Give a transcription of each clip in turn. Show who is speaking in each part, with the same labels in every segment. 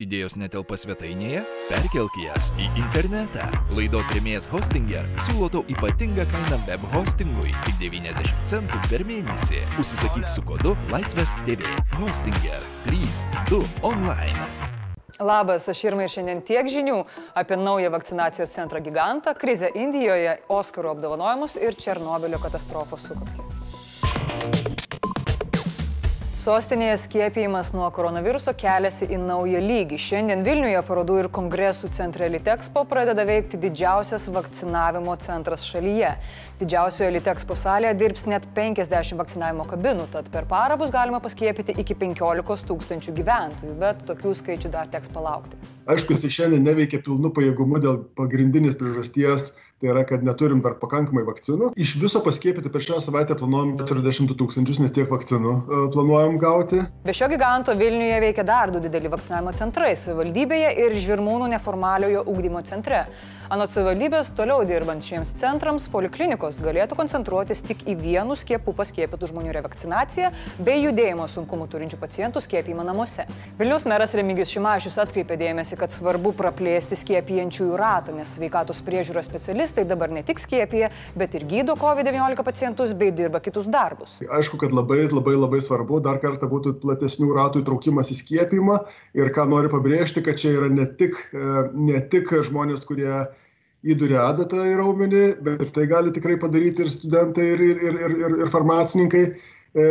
Speaker 1: Idėjos netelpa svetainėje? Perkelk jas į internetą. Laidos rėmėjas Hostinger siūlo tau ypatingą kainą web hostingui - tik 90 centų per mėnesį. Užsisakyk su kodu Laisvės TV. Hostinger 32 online.
Speaker 2: Labas, aš Irma ir šiandien tiek žinių apie naują vakcinacijos centrą gigantą, krizę Indijoje, Oskarų apdovanojimus ir Černobilio katastrofos sukakti. Sostinėje skiepijimas nuo koronaviruso keliasi į naują lygį. Šiandien Vilniuje parodų ir kongresų centre Litexpo pradeda veikti didžiausias vakcinavimo centras šalyje. Didžiausioje Litexpo salėje dirbs net 50 vakcinavimo kabinų, tad per parą bus galima paskiepyti iki 15 tūkstančių gyventojų, bet tokių skaičių dar teks palaukti.
Speaker 3: Aišku, jis šiandien neveikia pilnu pajėgumu dėl pagrindinės priežasties tai yra kad neturim dar pakankamai vakcinų. Iš viso paskiepyti per šią savaitę planuojam keturiasdešim du tūkstančius nes tiek vakcinų e, planuojam gauti.
Speaker 2: Be šio giganto vilniuje veikia dar du dideli vakcinavimo centrai savivaldybėje ir žirmūnų neformaliojo ugdymo centre anot savivaldybės toliau dirbant šiems centrams poliklinikos galėtų koncentruotis tik į vienų skiepų paskiepytų žmonių revakcinaciją bei judėjimo sunkumų turinčių pacientų skiepijimą namuose vilniaus meras remigijus šimašius atkreipė dėmesį kad svarbu praplėsti skiepijančiųjų ratą nes sveikatos priežiūros specialistai dabar ne tik skiepija, bet ir gydo COVID-19 pacientus bei dirba kitus darbus.
Speaker 3: Aišku, kad labai labai labai svarbu dar kartą būtų platesnių ratų įtraukimas į skiepimą ir ką noriu pabrėžti, kad čia yra ne tik, e, ne tik žmonės, kurie įduria adatą į raumenį, bet ir tai gali tikrai padaryti ir studentai, ir, ir, ir, ir, ir farmacininkai E,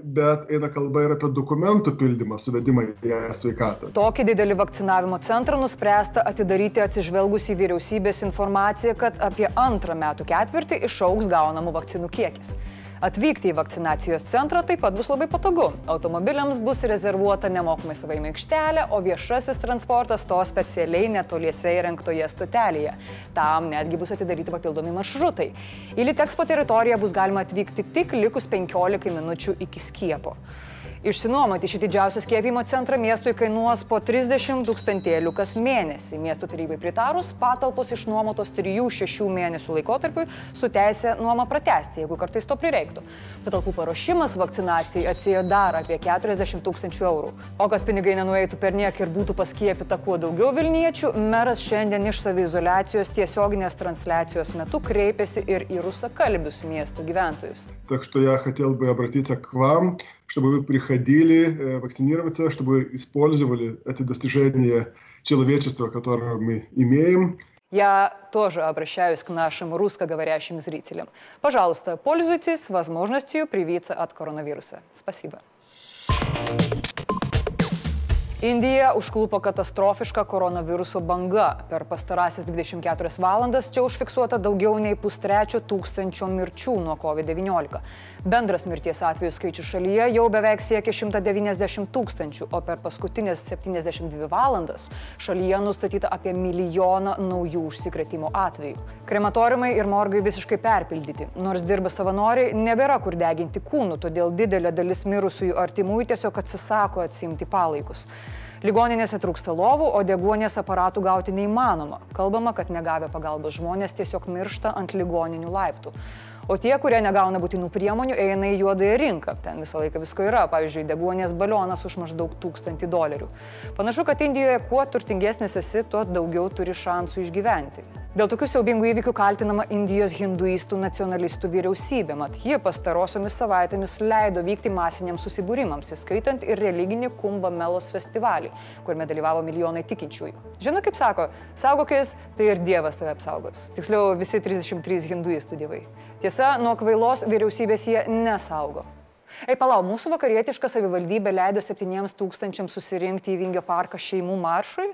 Speaker 3: bet eina kalba ir apie dokumentų pildymą, suvedimą į sveikatą.
Speaker 2: Tokį didelį vakcinavimo centrą nuspręsta atidaryti atsižvelgus į vyriausybės informaciją, kad apie antrą metų ketvirtį išauks gaunamų vakcinų kiekis. Atvykti į vakcinacijos centrą taip pat bus labai patogu. Automobiliams bus rezervuota nemokamai savaime aikštelė, o viešasis transportas to specialiai netoliese įrengtoje stotelėje. Tam netgi bus atidaryti papildomi maršrutai. Į Litexpo teritoriją bus galima atvykti tik likus 15 minučių iki skiepo. Išsinuomoti šį didžiausią skiepimo centrą miestui kainuos po 30 tūkstantėlių kas mėnesį. Miesto tarybai pritarus, patalpos išnuomotos 3-6 mėnesių laikotarpiui su teisė nuomą pratesti, jeigu kartais to prireiktų. Patalpų paruošimas vakcinacijai atsėjo dar apie 40 tūkstančių eurų. O kad pinigai nenueitų per niek ir būtų paskiepita kuo daugiau Vilniečių, meras šiandien iš savizolacijos tiesioginės transliacijos metu kreipėsi ir į rusakalbius miestų gyventojus.
Speaker 3: Так что я хотел бы обратиться к вам чтобы вы приходили э, вакцинироваться, чтобы использовали эти достижения человечества, которые мы имеем.
Speaker 2: Я тоже обращаюсь к нашим русскоговорящим зрителям. Пожалуйста, пользуйтесь возможностью привиться от коронавируса. Спасибо. Indija užklupo katastrofiška koronaviruso banga. Per pastarąsias 24 valandas čia užfiksuota daugiau nei pustrečio tūkstančio mirčių nuo COVID-19. Bendras mirties atvejų skaičius šalyje jau beveik siekia 190 tūkstančių, o per paskutinės 72 valandas šalyje nustatyta apie milijoną naujų užsikrėtimo atvejų. Krematoriumai ir morgai visiškai perpildyti. Nors dirba savanoriai, nebėra kur deginti kūnų, todėl didelė dalis mirusiųjų artimųjų tiesiog atsisako atsimti palaikus. Ligoninėse trūksta lovų, o deguonės aparatų gauti neįmanoma. Kalbama, kad negavę pagalbos žmonės tiesiog miršta ant ligoninių laiptų. O tie, kurie negauna būtinų priemonių, eina į juodąją rinką. Ten visą laiką visko yra. Pavyzdžiui, deguonės balionas už maždaug tūkstantį dolerių. Panašu, kad Indijoje kuo turtingesnis esi, tuo daugiau turi šansų išgyventi. Dėl tokių siaubingų įvykių kaltinama Indijos hinduistų nacionalistų vyriausybė, mat ji pastarosiomis savaitėmis leido vykti masiniams susibūrimams, įskaitant ir religinį Kumba Melos festivalį, kuriame dalyvavo milijonai tikinčiųjų. Žinot, kaip sako, saugokis, tai ir Dievas tave apsaugos. Tiksliau, visi 33 hinduistų dievai. Tiesa, nuo kvailos vyriausybės jie nesaugo. Ei, palau, mūsų vakarietiška savivaldybė leido 7 tūkstančiams susirinkti į Vingio parką šeimų maršui?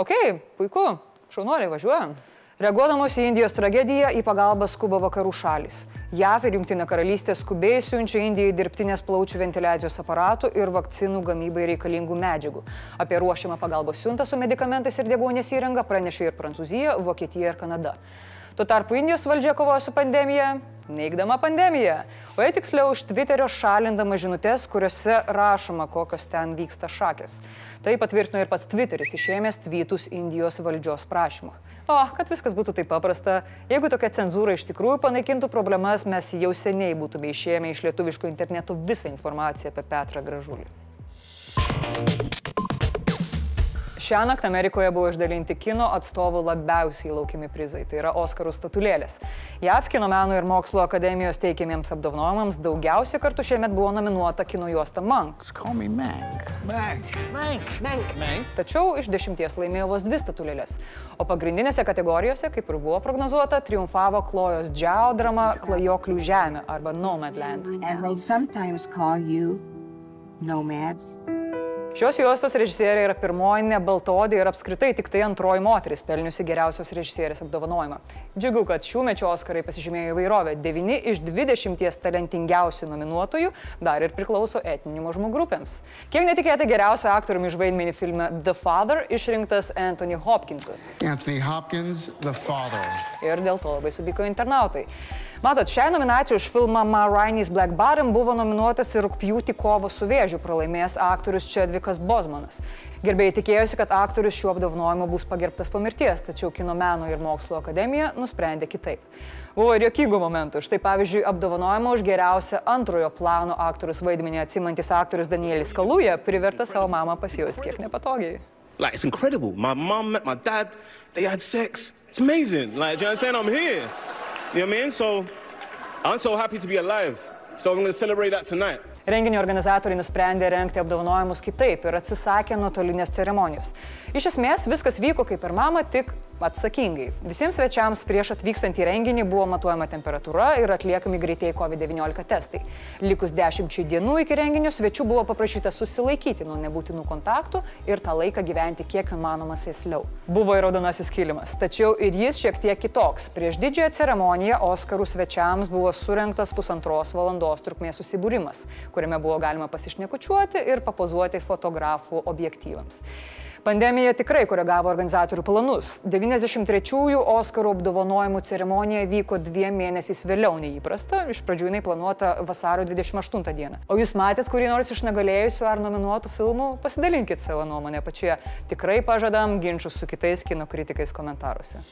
Speaker 2: Ok, puiku, šaunuoliai važiuojam. Reaguodamos į Indijos tragediją, į pagalbą skuba vakarų šalis. JAV ir Junktinė karalystė skubiai siunčia Indijai dirbtinės plaučių ventiliacijos aparatų ir vakcinų gamybai reikalingų medžiagų. Apie ruošiamą pagalbos siuntą su medikamentais ir degonės įranga pranešė ir Prancūzija, Vokietija ir Kanada. Tuo tarpu Indijos valdžia kovoja su pandemija, neigdama pandemiją, o jie tiksliau iš Twitterio šalindama žinutės, kuriuose rašoma, kokios ten vyksta šakės. Tai patvirtino ir pats Twitteris, išėmęs tweetus Indijos valdžios prašymu. O, kad viskas būtų taip paprasta, jeigu tokia cenzūra iš tikrųjų panaikintų problemas, mes jau seniai būtume išėmę iš lietuviško interneto visą informaciją apie Petrą Gražulį. Šią naktį Amerikoje buvo išdalinti kino atstovų labiausiai laukiami prizai, tai yra Oskarų statulėlės. JAV kino meno ir mokslo akademijos teikiamiems apdovanojimams daugiausiai kartų šiemet buvo nominuota kino juosta Mank. Tačiau iš dešimties laimėjo vos dvi statulėlės, o pagrindinėse kategorijose, kaip ir buvo prognozuota, triumfavo Klojos Džiao drama Klajoklių žemė arba Nomadland. Nomads. Šios juostos režisierė yra pirmoji nebaltodė ir apskritai tik tai antroji moteris pelniusi geriausios režisierės apdovanojimą. Džiugu, kad šių mečių Oskarai pasižymėjo įvairovę. 9 iš 20 talentingiausių nominuotojų dar ir priklauso etninių mažumų grupėms. Kiek netikėtai geriausio aktoriumi iš vaidmenį filme The Father išrinktas Anthony Hopkinsas.
Speaker 4: Anthony Hopkins, The Father.
Speaker 2: Ir dėl to labai subiko internautai. Matot, šiai nominacijai už filmą Ma Rainey's Black Bottom buvo nominuotas ir rūpjūtį kovo su vėžiu pralaimėjęs aktorius Čedvikas Bozmanas. Gerbėjai tikėjosi, kad aktorius šiuo apdovanojimu bus pagerbtas po mirties, tačiau Kino meno ir mokslo akademija nusprendė kitaip. Buvo ir jokingų momentų. Štai pavyzdžiui, apdovanojimą už geriausią antrojo plano aktorius vaidmenį atsimantis aktorius Danielis Kaluja privertė savo mamą pasijausti kiek nepatogiai.
Speaker 5: Like, it's incredible. My mom met my dad, they had sex. It's amazing. Like, do you understand? I'm here. You know what I mean? So I'm so happy to be alive. So I'm going to celebrate that tonight.
Speaker 2: Renginio organizatoriai nusprendė renkti apdovanojimus kitaip ir atsisakė nuotolinės ceremonijos. Iš esmės viskas vyko kaip ir mama, tik atsakingai. Visiems svečiams prieš atvykstant į renginį buvo matuojama temperatūra ir atliekami greitieji COVID-19 testai. Likus dešimčiai dienų iki renginio svečių buvo paprašyta susilaikyti nuo nebūtinų kontaktų ir tą laiką gyventi kiek įmanoma sėsliau. Buvo ir raudonasis kilimas, tačiau ir jis šiek tiek kitoks. Prieš didžiąją ceremoniją Oskarų svečiams buvo surinktas pusantros valandos trukmės susibūrimas, kuriame buvo galima pasišnekučiuoti ir papozuoti fotografų objektyvams. Pandemija tikrai koregavo organizatorių planus. 93-ųjų Oskarų apdovanojimų ceremonija vyko dviem mėnesiais vėliau nei įprasta. Iš pradžių jinai planuota vasario 28 dieną. O jūs matėt kurį nors iš negalėjusių ar nominuotų filmų? Pasidalinkit savo nuomonę pačioje. Tikrai pažadam ginčius su kitais kino kritikais komentaruose.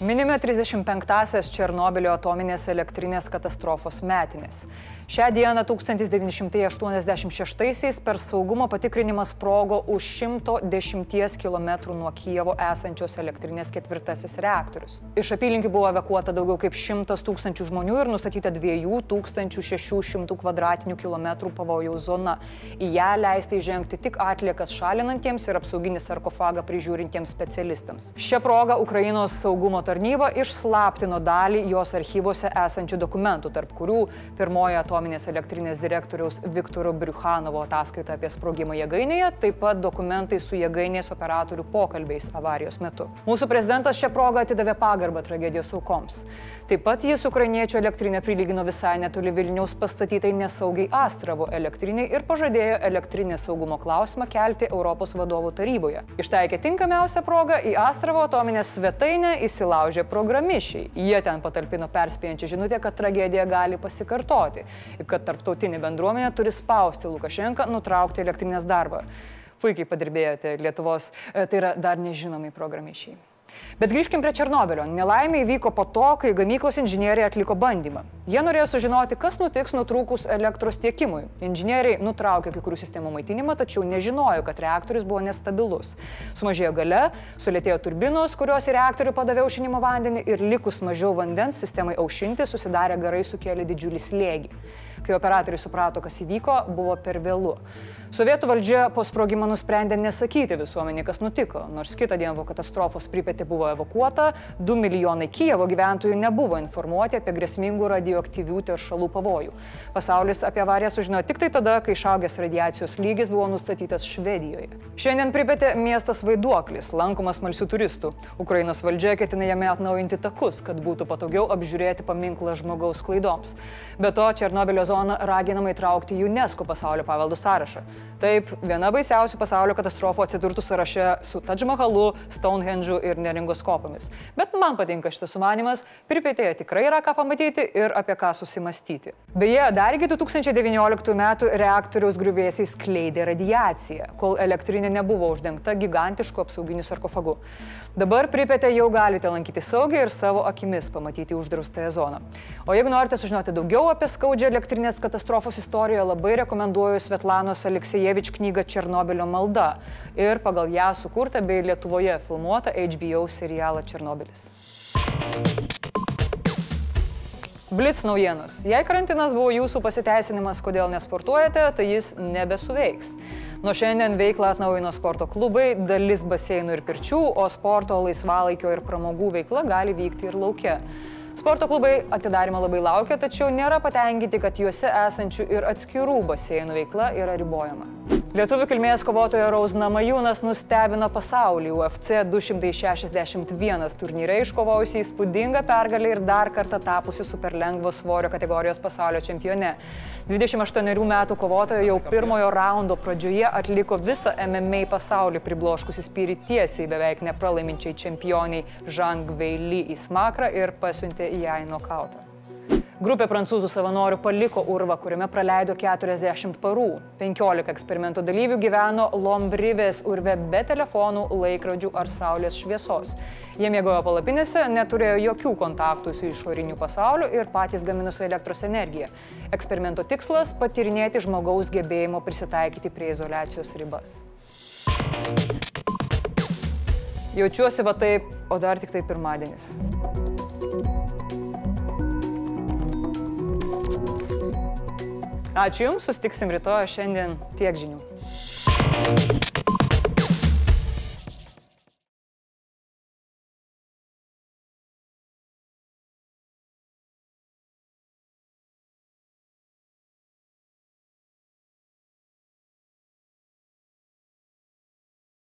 Speaker 2: Minime 35-asias Černobilio atominės elektrinės katastrofos metinės. Šią dieną 1986-aisiais per saugumo patikrinimą sprogo už 110 km nuo Kijevo esančios elektrinės ketvirtasis reaktorius. Iš apylinkių buvo evakuota daugiau kaip 100 tūkstančių žmonių ir nustatyta 2600 km2 pavojaus zona. Į ją leisti įžengti tik atliekas šalinantiems ir apsauginį sarkofagą prižiūrintiems specialistams. Šią progą Ukrainos saugumo tarnyba išslaptino dalį jos archyvose esančių dokumentų, tarp kurių pirmoji atominė atominės elektrinės direktoriaus Viktoro Briuhanovo ataskaita apie sprogimą jėgainėje, taip pat dokumentai su jėgainės operatorių pokalbiais avarijos metu. Mūsų prezidentas šią progą atidavė pagarbą tragedijos aukoms. Taip pat jis ukrainiečių elektrinę prilygino visai netoli Vilniaus pastatytai nesaugiai Astravo elektriniai ir pažadėjo elektrinės saugumo klausimą kelti Europos vadovų taryboje. Ištaikė tinkamiausią progą į Astravo atominę svetainę įsilaužė programišiai. Jie ten patalpino perspėjančią žinutę, kad tragedija gali pasikartoti kad tarptautinė bendruomenė turi spausti Lukašenką nutraukti elektrinės darbą. Puikiai padirbėjote Lietuvos, e, tai yra dar nežinomi programišiai. Bet grįžkim prie Černobilio. Nelaimė įvyko po to, kai gamyklos inžinieriai atliko bandymą. Jie norėjo sužinoti, kas nutiks nutrūkus elektros tiekimui. Inžinieriai nutraukė kai kurių sistemų maitinimą, tačiau nežinojo, kad reaktorius buvo nestabilus. Sumažėjo gale, sulėtėjo turbinos, kurios į reaktorių padavė aušinimo vandenį ir likus mažiau vandens sistemai aušinti susidarė garai sukėlė didžiulį slėgį. Kai operatoriai suprato, kas įvyko, buvo per vėlu. Sovietų valdžia po sprogimo nusprendė nesakyti visuomenį, kas nutiko. Nors kitą dieną po katastrofos Pripetė buvo evakuota, 2 milijonai Kijevo gyventojų nebuvo informuoti apie grėsmingų radioaktyvių teršalų pavojų. Pasaulis apie avariją sužinojo tik tai tada, kai išaugęs radiacijos lygis buvo nustatytas Švedijoje. Šiandien Pripetė miestas vaiduoklis, lankomas malsių turistų. Ukrainos valdžia ketina jame atnaujinti takus, kad būtų patogiau apžiūrėti paminklą žmogaus klaidoms. Be to, Černobilio zoną raginama įtraukti UNESCO pasaulio paveldų sąrašą. Taip, viena baisiausių pasaulio katastrofų atsidurtų sąraše su Taj Mahalu, Stonehenge'u ir neringos kopomis. Bet man patinka šitas sumanimas, pripėtėje tikrai yra ką pamatyti ir apie ką susimastyti. Beje, dar iki 2019 metų reaktoriaus griuvėsiai skleidė radiaciją, kol elektrinė nebuvo uždengta gigantišku apsauginiu sarkofagu. Dabar pripėtė jau galite lankyti saugiai ir savo akimis pamatyti uždraustąją zoną. O jeigu norite sužinoti daugiau apie skaudžią elektrinės katastrofos istoriją, labai rekomenduoju Svetlanos Aleksejevos Aleksievič knygą Černobilio malda ir pagal ją sukurtą bei Lietuvoje filmuotą HBO serialą Černobilis. Blitz naujienos. Jei karantinas buvo jūsų pasiteisinimas, kodėl nesportuojate, tai jis nebesuveiks. Nuo šiandien veiklą atnaujino sporto klubai, dalis baseinų ir pirčių, o sporto laisvalaikio ir pramogų veikla gali vykti ir laukia. Sporto klubai atidarimo labai laukia, tačiau nėra patenkinti, kad juose esančių ir atskirų baseinų veikla yra ribojama. Lietuvių kilmės kovotojo Rausna Majūnas nustebino pasaulį UFC 261 turnyre iškovojusi įspūdingą pergalę ir dar kartą tapusi superlengvo svorio kategorijos pasaulio čempione. 28 metų kovotojo jau pirmojo raundo pradžioje atliko visą MMA pasaulį pribloškusi spyrį tiesiai beveik nepralaiminčiai čempioniai Žang Veily į smakrą ir pasiuntė ją į nokautą. Grupė prancūzų savanorių paliko urvą, kuriame praleido 40 parų. 15 eksperimento dalyvių gyveno Lombrivės urve be telefonų, laikrodžių ar saulės šviesos. Jie mėgojo palapinėse, neturėjo jokių kontaktų su išoriniu pasauliu ir patys gaminosi elektros energiją. Eksperimento tikslas - patyrinėti žmogaus gebėjimo prisitaikyti prie izolacijos ribas. Jaučiuosi va taip, o dar tik tai pirmadienis. Ačiū Jums, sustiksim rytoj, šiandien tiek žinių.